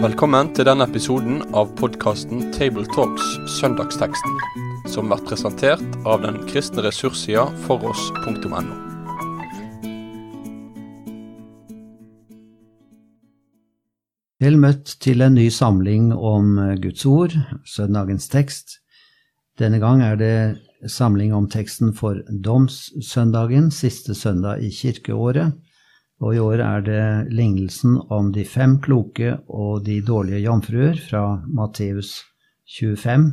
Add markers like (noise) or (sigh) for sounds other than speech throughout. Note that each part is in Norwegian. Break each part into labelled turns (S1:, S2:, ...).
S1: Velkommen til denne episoden av podkasten Tabletalks Søndagsteksten, som blir presentert av den kristne ressurssida foross.no.
S2: Vel møtt til en ny samling om Guds ord, søndagens tekst. Denne gang er det samling om teksten for domssøndagen, siste søndag i kirkeåret. Og i år er det lignelsen om de fem kloke og de dårlige jomfruer fra Matteus 25,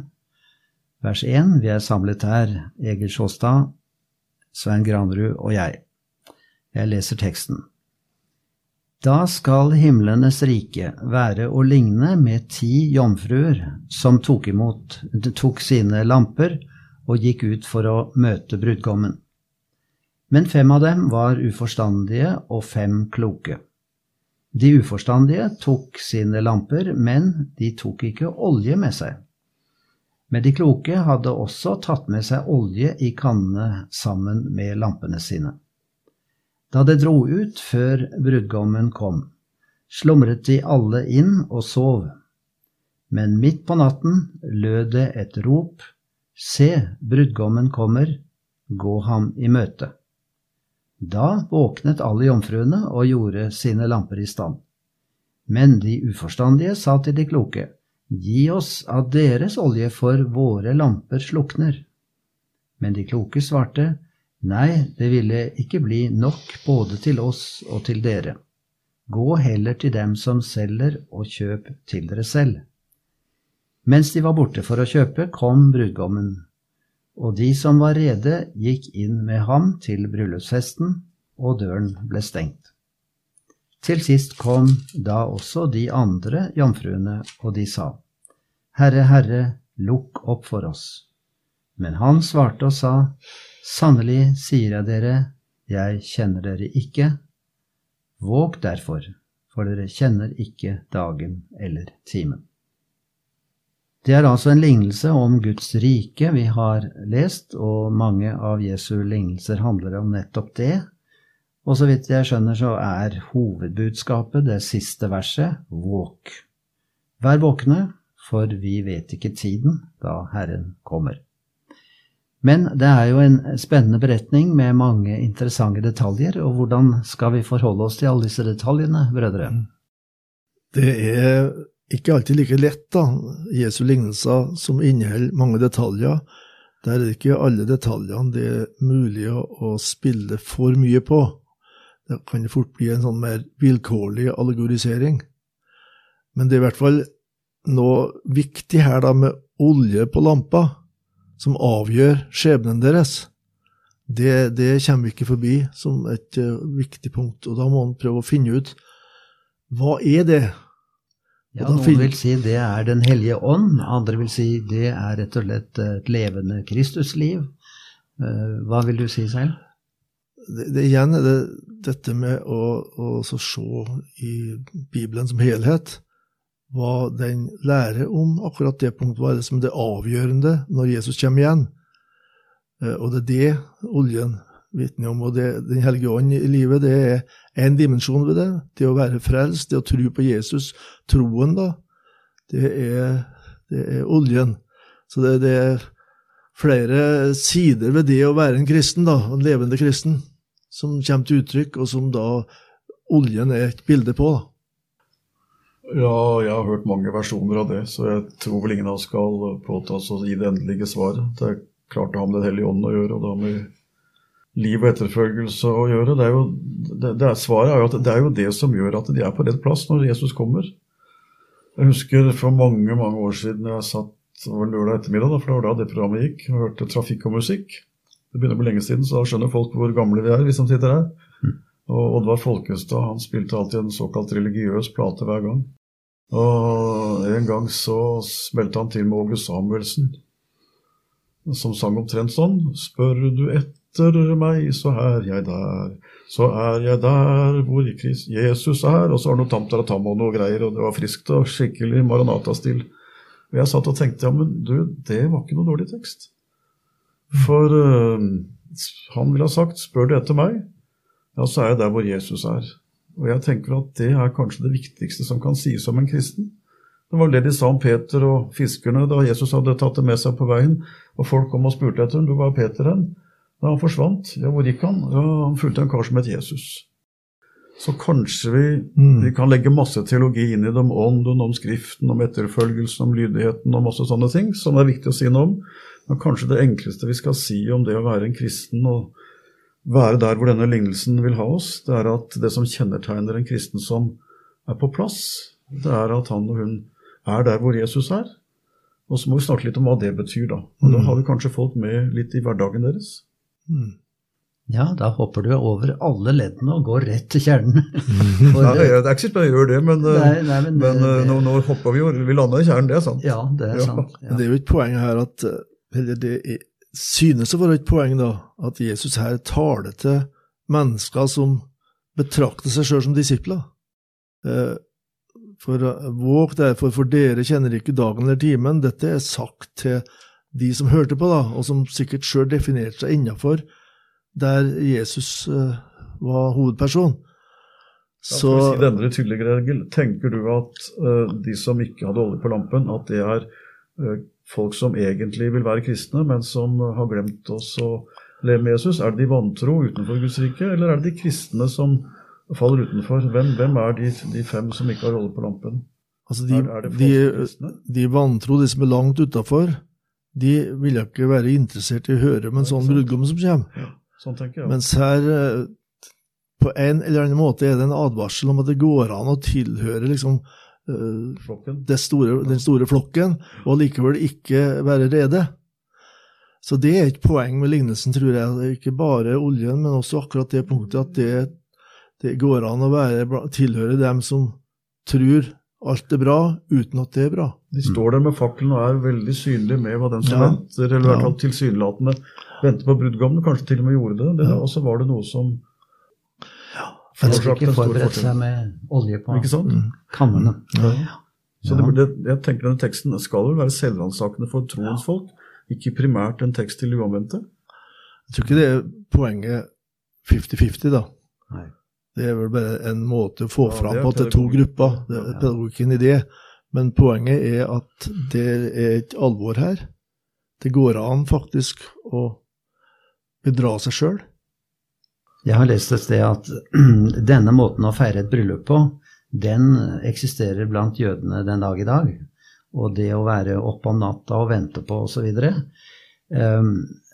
S2: vers 1. Vi er samlet her, Egil Sjåstad, Svein Granrud og jeg. Jeg leser teksten. Da skal himlenes rike være å ligne med ti jomfruer som tok, imot, tok sine lamper og gikk ut for å møte brudgommen. Men fem av dem var uforstandige og fem kloke. De uforstandige tok sine lamper, men de tok ikke olje med seg. Men de kloke hadde også tatt med seg olje i kannene sammen med lampene sine. Da det dro ut før brudgommen kom, slumret de alle inn og sov. Men midt på natten lød det et rop, Se, brudgommen kommer, gå ham i møte. Da våknet alle jomfruene og gjorde sine lamper i stand. Men de uforstandige sa til de kloke, Gi oss av deres olje, for våre lamper slukner. Men de kloke svarte, Nei, det ville ikke bli nok både til oss og til dere. Gå heller til dem som selger, og kjøp til dere selv. Mens de var borte for å kjøpe, kom brudgommen og de som var rede, gikk inn med ham til bryllupsfesten, og døren ble stengt. Til sist kom da også de andre jomfruene, og de sa, Herre, Herre, lukk opp for oss. Men han svarte og sa, Sannelig sier jeg dere, jeg kjenner dere ikke. Våg derfor, for dere kjenner ikke dagen eller timen. Det er altså en lignelse om Guds rike vi har lest, og mange av Jesu lignelser handler om nettopp det. Og så vidt jeg skjønner, så er hovedbudskapet, det siste verset, våk. Vær våkne, for vi vet ikke tiden da Herren kommer. Men det er jo en spennende beretning med mange interessante detaljer, og hvordan skal vi forholde oss til alle disse detaljene, brødre?
S3: Det er ikke alltid like lett, da. Jesu lignelser som inneholder mange detaljer. Der er det ikke alle detaljene det er mulig å spille for mye på. Det kan fort bli en sånn mer vilkårlig allegorisering. Men det er i hvert fall noe viktig her da med olje på lampa, som avgjør skjebnen deres. Det, det kommer vi ikke forbi som et uh, viktig punkt, og da må man prøve å finne ut hva er det
S2: ja, Noen vil si det er Den hellige ånd, andre vil si det er rett og slett et levende Kristusliv. Eh, hva vil du si selv?
S3: Det, det igjen er det dette med å, å se i Bibelen som helhet hva den lærer om akkurat det punktet, hva er det som er det avgjørende når Jesus kommer igjen. Eh, og det er det oljen vitner om. Og det, Den hellige ånd i livet, det er en dimensjon ved det. Det å være frelst, det å tro på Jesus. Troen, da, det er, det er oljen. Så det, det, er flere sider ved det å være en kristen, da, en levende kristen, som kommer til uttrykk, og som da oljen er et bilde på. da.
S4: Ja, jeg har hørt mange versjoner av det, så jeg tror vel ingen av oss skal påta oss å gi det endelige svaret. Det er klart det har med Den hellige ånd å gjøre, og det har med liv og etterfølgelse å gjøre. Det er jo, det, det er, svaret er jo at det er jo det som gjør at de er på rett plass når Jesus kommer. Jeg husker for mange mange år siden jeg satt over lørdag ettermiddag, for det var da det programmet gikk, og hørte trafikk og musikk. Det begynner å bli lenge siden, så da skjønner folk hvor gamle vi er, vi som sitter her. Mm. Og Oddvar Folkestad han spilte alltid en såkalt religiøs plate hver gang. Og En gang så smelte han til med Åge Samuelsen, som sang omtrent sånn Spør du et etter meg, så er jeg der. Så er jeg der hvor Jesus er. Og så var det noe tamtaratam og noe greier, og det var friskt og skikkelig Maranata-stil. Og jeg satt og tenkte ja, men du, det var ikke noe dårlig tekst. For uh, han ville ha sagt spør du etter meg, ja, så er jeg der hvor Jesus er. Og jeg tenker at det er kanskje det viktigste som kan sies om en kristen. Det var det de sa om Peter og fiskerne da Jesus hadde tatt det med seg på veien, og folk kom og spurte etter ham. du var Peter hen?' Da han forsvant, ja, hvor gikk han? Ja, Han fulgte en kar som het Jesus. Så kanskje vi,
S3: Mm.
S4: vi kan legge masse teologi inn i det om ånden, om skriften, om etterfølgelsen, om lydigheten og masse sånne ting som det er viktig å si noe om. Men kanskje det enkleste vi skal si om det å være en kristen og være der hvor denne lignelsen vil ha oss, det er at det som kjennetegner en kristen som er på plass, det er at han og hun er der hvor Jesus er. Og så må vi snakke litt om hva det betyr, da. Og da
S3: Mm.
S4: har vi kanskje folk med litt i hverdagen deres.
S3: Mm.
S2: Ja, da hopper du over alle leddene og går rett til kjernen. (laughs) For
S4: Nei,
S2: det-
S4: det er ikke sikkert jeg gjør det, men, eh,
S2: Nei, nei, men,
S4: men eh,
S2: det-
S4: nå, nå hopper vi jo Vi lander i kjernen, det er sant.
S2: Ja, det er
S4: Ja.
S2: sant. (laughs)
S3: Men
S2: Ja.
S3: det er jo et poeng her at eh, Eller det synes å være et poeng, da, at Jesus her taler til mennesker som betrakter seg sjøl som disipler. Eh, For eh, våg derfor, for dere kjenner ikke dagen eller timen. Dette er sagt til de som hørte på, da, og som sikkert sjøl definerte seg innafor der Jesus uh, var hovedperson.
S4: Så, ja, si denne tydelige Egil, tenker du at uh, de som ikke hadde olje på lampen, at det er uh, folk som egentlig vil være kristne, men som har glemt oss å leve med Jesus? Er det de vantro utenfor Guds rike, eller er det de kristne som faller utenfor? Hvem, hvem er de, de fem som ikke har olje på lampen?
S3: altså de,
S4: er, er
S3: de, de vantro, de som er langt utafor, de vil ikke være interessert i å høre om en sånn brudgom som kommer.
S4: Sånn tenker jeg.
S3: Mens her, eh, på en eller annen måte, er det en advarsel om at det går an å tilhøre liksom, eh, store, den store flokken, og likevel ikke være rede. Så det er et poeng med lignelsen, tror jeg. Ikke bare oljen, men også akkurat det punktet at det, det går an å være, tilhøre dem som tror alt er bra, uten at det er bra.
S4: De står der med fakkelen og er veldig synlige med hva den som
S3: Ja.
S4: venter, eller i hvert
S3: Ja.
S4: tilsynelatende venter på brudgommen, kanskje til og med gjorde det. det
S3: Ja.
S4: Og så var det noe som
S2: For
S4: Fortsatt
S2: skal ikke
S4: forberedt
S2: seg med olje på
S4: Ikke sant?
S3: Mm.
S2: kannene.
S3: Ja.
S4: Så det, det, jeg tenker denne teksten skal vel være selvransakende for troens folk, ikke primært en tekst til uanvendte.
S3: Jeg tror ikke det er poenget 50-50, da.
S2: Nei.
S3: Det er vel bare en måte å få
S4: Ja,
S3: fram på at det er to grupper. Det er pedagogikken i det. Men poenget er at det er et alvor her. Det går an faktisk å bedra seg sjøl.
S2: Jeg har lest et sted at (clears throat) denne måten å feire et bryllup på, den eksisterer blant jødene den dag i dag. Og det å være oppe om natta og vente på osv. Så, um,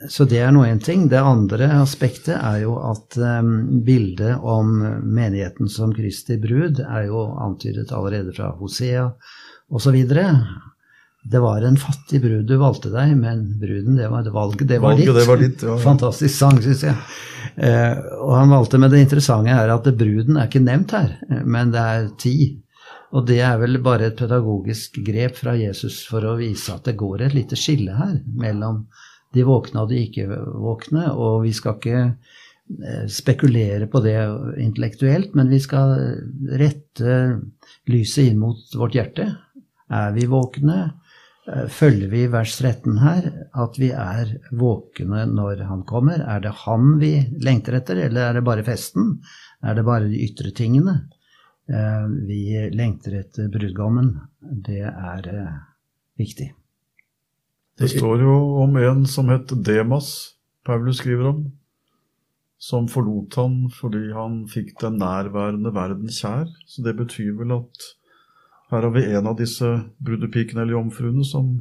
S2: så det er nå én ting. Det andre aspektet er jo at um, bildet om menigheten som Kristi brud er jo antydet allerede fra Hosea osv. Det var en fattig brud du valgte deg, men bruden, det var valget, det var
S4: Valget,
S2: ditt.
S4: det var ditt, ja.
S2: Fantastisk sang, syns jeg. Eh, og han valgte, men det interessante er at bruden er ikke nevnt her, men det er ti. Og det er vel bare et pedagogisk grep fra Jesus for å vise at det går et lite skille her mellom de våkne og de ikke våkne, og vi skal ikke eh, spekulere på det intellektuelt, men vi skal rette lyset inn mot vårt hjerte. Er vi våkne? Eh, Følger vi vers 13 her, at vi er våkne når han kommer? Er det han vi lengter etter, eller er det bare festen? Er det bare de ytre tingene? Eh, Vi lengter etter brudgommen. Det er eh, viktig.
S4: Det står jo om en som het Demas, Paulus skriver om, som forlot han fordi han fikk den nærværende verden kjær. Så det betyr vel at her har vi en av disse brudepikene eller jomfruene som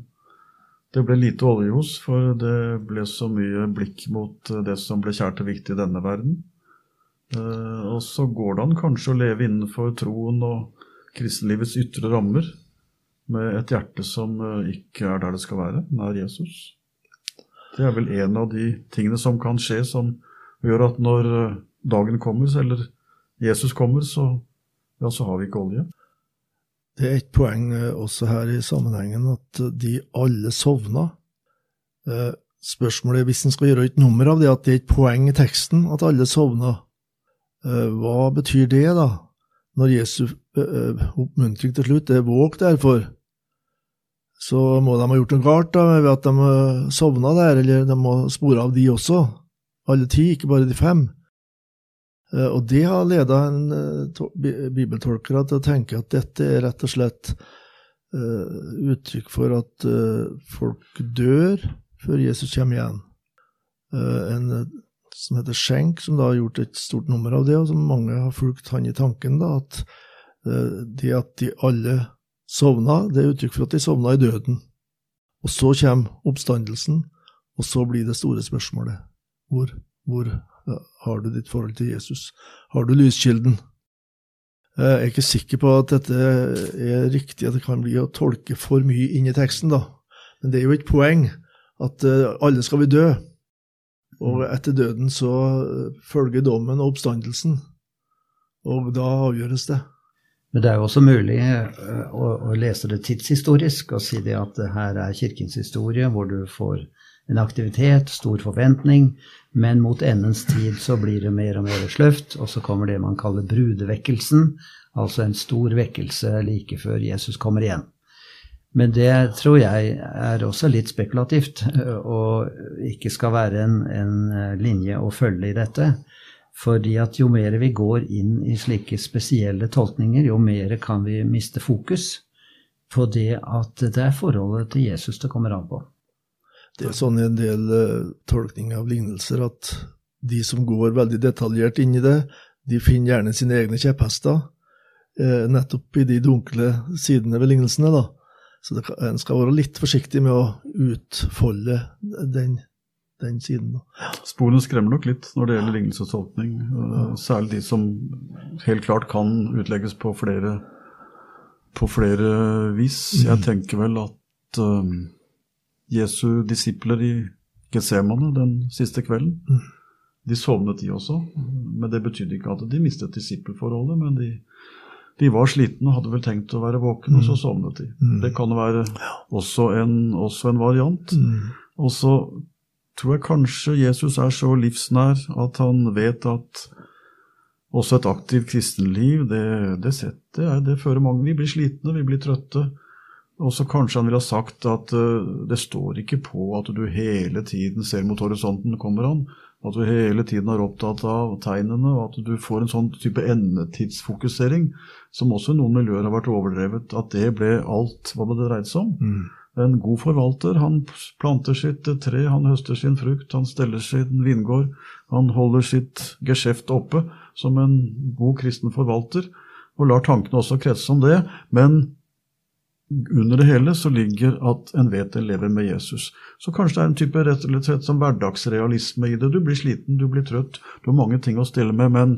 S4: det ble lite olje hos, for det ble så mye blikk mot det som ble kjært og viktig i denne verden. Eh, Og så går det an kanskje å leve innenfor troen og kristenlivets ytre rammer med et hjerte som eh, ikke er der det skal være, nær Jesus. Det er vel en av de tingene som kan skje, som gjør at når eh, dagen kommer, eller Jesus kommer, så, ja, så har vi ikke olje.
S3: Det er et poeng også her i sammenhengen at de alle sovna. Spørsmålet er hvis en skal gjøre et nummer av det, at det er et poeng i teksten at alle sovna. Eh, Hva betyr det, da? Når Jesu eh, eh, oppmuntring til slutt er våg derfor, så må de ha gjort noe galt da, ved at de sovna der, eller de må spore av de også. Alle ti, ikke bare de fem. Og det har leda bibeltolkere til å tenke at dette er rett og slett uttrykk for at folk dør før Jesus kommer igjen. En som heter Schenk, som da har gjort et stort nummer av det, og som mange har fulgt han i tanken, da, at det at de alle sovna, det er uttrykk for at de sovna i døden. Og så kommer oppstandelsen, og så blir det store spørsmålet hvor, hvor har du ditt forhold til Jesus? Har du lyskilden? Jeg er ikke sikker på at dette er riktig, at det kan bli å tolke for mye inn i teksten, da. Men det er jo et poeng at alle skal vi dø. Og etter døden så følger dommen og oppstandelsen. Og da avgjøres det.
S2: Men det er jo også mulig eh, å, å, lese det tidshistorisk og si det at det her er kirkens historie, hvor du får en aktivitet, stor forventning, men mot endens tid så blir det mer og mer sløvt, og så kommer det man kaller brudevekkelsen, altså en stor vekkelse like før Jesus kommer igjen. Men det tror jeg er også litt spekulativt, eh, og ikke skal være en, en linje å følge i dette. Fordi at jo mer vi går inn i slike spesielle tolkninger, jo mer kan vi miste fokus på det at det er forholdet til Jesus det kommer an på.
S3: Det er sånn i en del uh, tolkninger av lignelser at de som går veldig detaljert inn i det, de finner gjerne sine egne kjepphester nettopp i de dunkle sidene ved lignelsene. da. Så det, en skal være litt forsiktig med å utfolde den den siden.
S4: Sporene skremmer nok litt når det gjelder lignelsestolkning. Særlig de som helt klart kan utlegges på flere, på flere vis. Mm. Jeg tenker vel at um, Jesu disipler i Getsemane den siste kvelden, mm. de sovnet de også. Men det betydde ikke at de mistet disippelforholdet, men de, de var slitne og hadde vel tenkt å være våkne, og så mm. sovnet de. Mm. Det kan være også en, også en variant. Mm. Og så tror jeg kanskje Jesus er så livsnær at han vet at også et aktivt kristenliv, det, det, setter, det fører mange Vi blir slitne, vi blir trøtte. Og så kanskje han ville ha sagt at uh, det står ikke på at du hele tiden ser mot horisonten, kommer han. At du hele tiden er opptatt av tegnene, og at du får en sånn type endetidsfokusering, som også i noen miljøer har vært overdrevet, at det ble alt hva det dreide seg om. Mm. En god forvalter, han planter sitt tre, han høster sin frukt, han steller sin vingård, han holder sitt geskjeft oppe som en god kristen forvalter, og lar tankene også kretse om det. Men under det hele så ligger at en vet en lever med Jesus. Så kanskje det er en type rett og slett som hverdagsrealisme i det. Du blir sliten, du blir trøtt, du har mange ting å stille med, men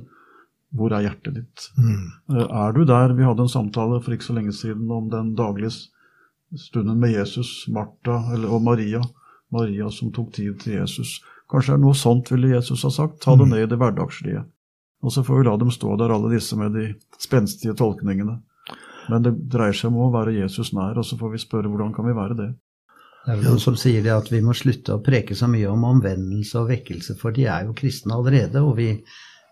S4: hvor er hjertet ditt? Mm. Eh, er du der? Vi hadde en samtale for ikke så lenge siden om den daglige stunden med Jesus, Martha og Maria. Maria som tok tid til Jesus. Kanskje det er noe sånt ville Jesus ha sagt. Ta det mm. ned i det hverdagslige. Og så får vi la dem stå der, alle disse med de spenstige tolkningene. Men det dreier seg om å være Jesus nær, og så får vi spørre hvordan kan vi være det.
S2: Det er noen som sier det at vi må slutte å preke så mye om omvendelse og vekkelse, for de er jo kristne allerede, og vi,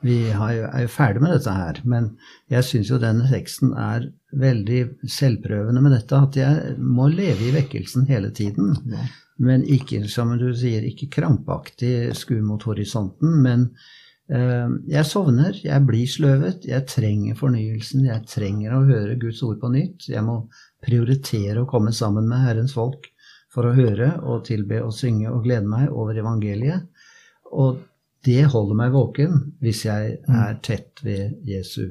S2: vi er jo ferdig med dette her. Men jeg syns jo denne teksten er veldig selvprøvende med dette, at jeg må leve i vekkelsen hele tiden. Men ikke, som du sier, ikke krampaktig skue mot horisonten. Men jeg sovner, jeg blir sløvet, jeg trenger fornyelsen, jeg trenger å høre Guds ord på nytt. Jeg må prioritere å komme sammen med Herrens folk for å høre og tilbe og synge og glede meg over evangeliet. Og det holder meg våken hvis jeg mm. er tett ved Jesu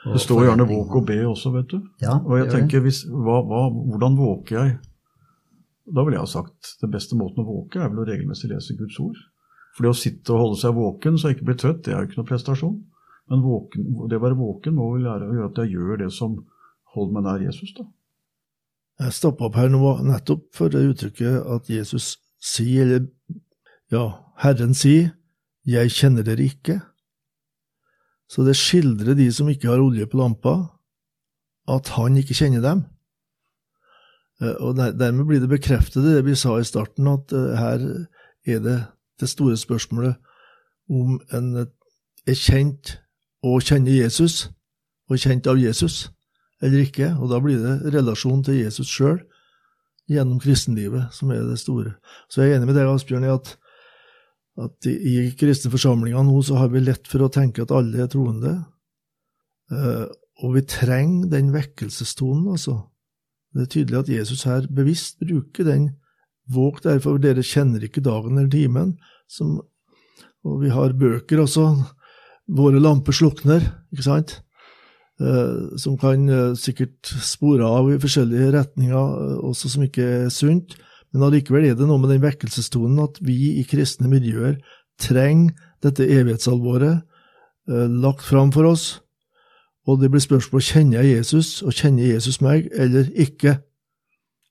S4: det står gjerne 'våk og be' også, vet du.
S2: Ja,
S4: og jeg tenker, hvis, hva, hva, hvordan våker jeg? Da ville jeg ha sagt det beste måten å våke er vel å regelmessig lese Guds ord. For det å sitte og holde seg våken så jeg ikke blir trøtt, det er jo ikke noe prestasjon. Men våken, det å være våken må vel lære å gjøre at jeg gjør det som holder meg nær Jesus, da.
S3: Jeg stoppa opp her nå nettopp for det uttrykket at Jesus sier, eller ja, Herren sier, 'Jeg kjenner dere ikke'. Så det skildrer de som ikke har olje på lampa, at han ikke kjenner dem. Eh, og Dermed blir det bekreftet det vi sa i starten, at eh, her er det det store spørsmålet om en er kjent og kjenner Jesus, og kjent av Jesus, eller ikke. Og da blir det relasjonen til Jesus sjøl gjennom kristenlivet som er det store. Så jeg er enig med deg, Asbjørn, i at, at i, kristne forsamlinger nå så har vi lett for å tenke at alle er troende. Eh, og vi trenger den vekkelsestonen, altså. Det er tydelig at Jesus her bevisst bruker den. Våg derfor, dere kjenner ikke dagen eller timen. Som, og vi har bøker også. Våre lamper slukner, ikke sant? Eh, som kan eh, sikkert spore av i forskjellige retninger, eh, også som ikke er sunt. Men allikevel er det noe med den vekkelsestonen at vi i kristne miljøer trenger dette evighetsalvoret lagt fram for oss. Og det blir spørsmål kjenner jeg Jesus, og kjenner Jesus meg, eller ikke?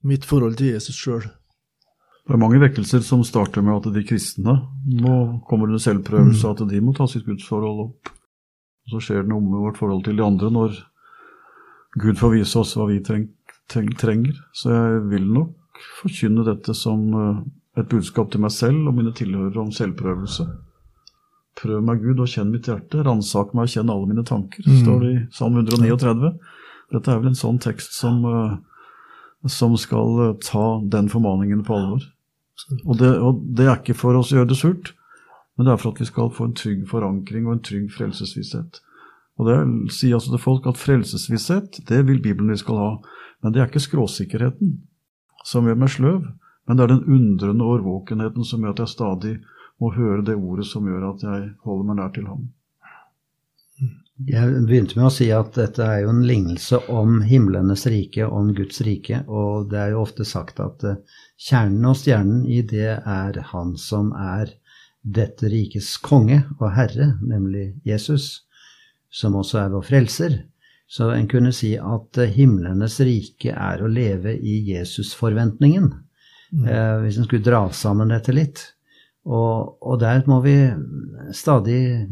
S3: Mitt forhold til Jesus sjøl.
S4: Det er mange vekkelser som starter med at de kristne nå kommer under selvprøvelse, mm. at de må ta sitt gudsforhold opp. Og så skjer det noe med vårt forhold til de andre når Gud får vise oss hva vi treng, treng, trenger. Så jeg vil nok forkynne dette som eh, et budskap til meg selv og mine tilhørere om selvprøvelse. Prøv meg, Gud, og kjenn mitt hjerte. Ransak meg og kjenn alle mine tanker, mm. står det i Salme 139. Dette er vel en sånn tekst som, eh, som skal eh, ta den formaningen på alvor. Og det, og det, er ikke for oss å gjøre det surt, men det er for at vi skal få en trygg forankring og en trygg frelsesvisshet. Og det sier altså til folk at frelsesvisshet, det vil Bibelen vi skal ha. Men det er ikke skråsikkerheten som gjør meg sløv, men det er den undrende årvåkenheten som gjør at jeg stadig må høre det ordet som gjør at jeg holder meg nær til ham.
S2: Jeg begynte med å si at dette er jo en lignelse om himlenes rike, om Guds rike. Og det er jo ofte sagt at eh, kjernen og stjernen i det er Han som er dette rikes konge og herre, nemlig Jesus, som også er vår frelser. Så en kunne si at eh, himlenes rike er å leve i Jesus-forventningen. Mm. Eh, hvis en skulle dra sammen dette litt. Og, og, der må vi stadig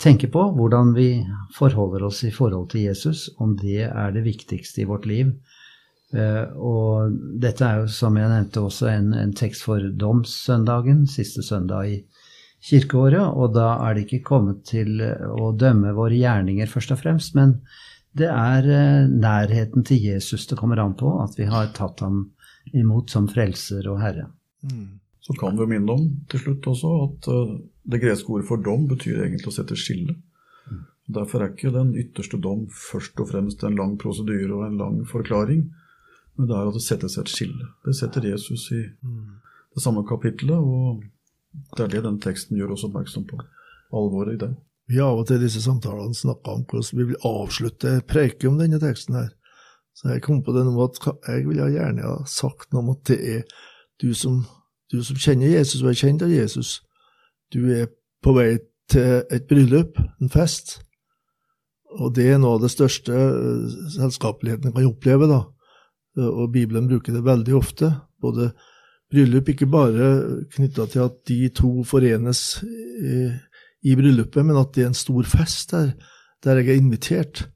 S2: tenke på hvordan vi forholder oss i forhold til Jesus, om det er det viktigste i vårt liv. Uh, og dette er jo, som jeg nevnte, også en, en tekst for domssøndagen, siste søndag i kirkeåret. Og da er det ikke kommet til å dømme våre gjerninger først og fremst, men det er uh, nærheten til Jesus det kommer an på, at vi har tatt ham imot som frelser og herre. Mm.
S4: Så kan vi minne om til slutt også at det greske ordet for dom betyr egentlig å sette skille. Mm. Derfor er ikke den ytterste dom først og fremst en lang prosedyre og en lang forklaring, men det er at det settes et skille. Det setter Jesus i mm. det samme kapittelet, og det er det den teksten gjør oss oppmerksom på. Alvoret i det.
S3: Vi har av og til i disse samtalene snakka om hvordan vi vil avslutte preike om denne teksten her. Så jeg kom på det nå at jeg ville gjerne ha sagt noe om at det er du som du som kjenner Jesus og er kjent av Jesus, du er på vei til et bryllup, en fest. Og det er noe av det største eh, selskapeligheten kan oppleve, da. Og Bibelen bruker det veldig ofte. Både bryllup, ikke bare knytta til at de to forenes i, i, bryllupet, men at det er en stor fest der, der jeg er invitert.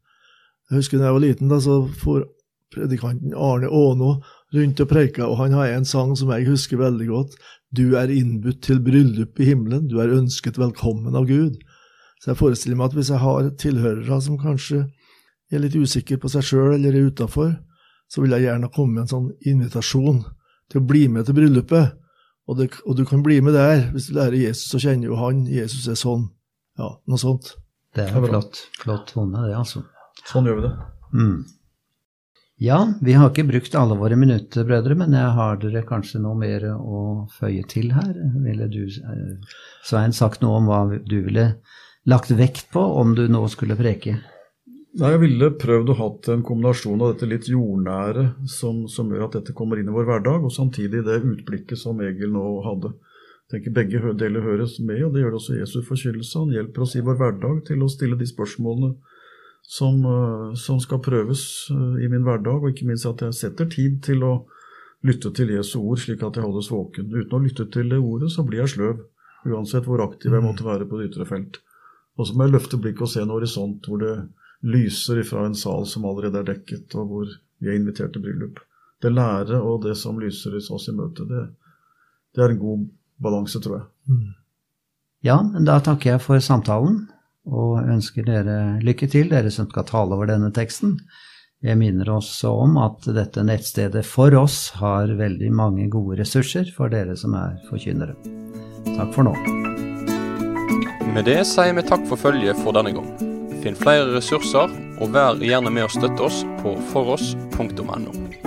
S3: Jeg husker da jeg var liten, da, så for predikanten Arne Aano rundt og preika, og han har en sang som jeg husker veldig godt. Du er innbudt til bryllup i himmelen, du er ønsket velkommen av Gud. Så jeg forestiller meg at hvis jeg har tilhørere som kanskje er litt usikre på seg sjøl eller er utafor, så vil jeg gjerne komme med en sånn invitasjon til å bli med til bryllupet. Og, det, og, du kan bli med der hvis du lærer Jesus, så kjenner jo han Jesus er sånn. Ja, noe sånt.
S2: Det er flott. Flott tone, det, altså.
S4: Sånn gjør vi det.
S2: Mm. Ja, vi har ikke brukt alle våre minutter, brødre, men jeg har dere kanskje noe mer å føye til her? Ville du, eh, Svein, sagt noe om hva du ville lagt vekt på om du nå skulle preke?
S4: Nei, Jeg ville prøvd å ha en kombinasjon av dette litt jordnære som, som, gjør at dette kommer inn i vår hverdag, og samtidig det utblikket som Egil nå hadde. Jeg tenker Begge deler høres med, og det gjør det også Jesu forkynnelse. Han hjelper oss i vår hverdag til å stille de spørsmålene som, eh, som, skal prøves eh, i min hverdag, og ikke minst at jeg setter tid til å lytte til Jesu ord, slik at jeg holdes våken. Uten å lytte til det ordet, så blir jeg sløv, uansett hvor aktiv jeg måtte være på det ytre felt. Og så må jeg løfte blikket og se en horisont hvor det lyser fra en sal som allerede er dekket, og hvor vi er invitert til bryllup. Det lære og det som lyser hos oss i møte, det, det er en god balanse, tror jeg. Mm.
S2: Ja, da takker jeg for samtalen og ønsker dere lykke til, dere som skal tale over denne teksten. Jeg minner også om at dette nettstedet for oss har veldig mange gode ressurser for dere som er forkynnere. Takk for nå.
S1: Med det sier vi takk for følget for denne gang. Finn flere ressurser, og vær gjerne med å støtte oss på foross.no.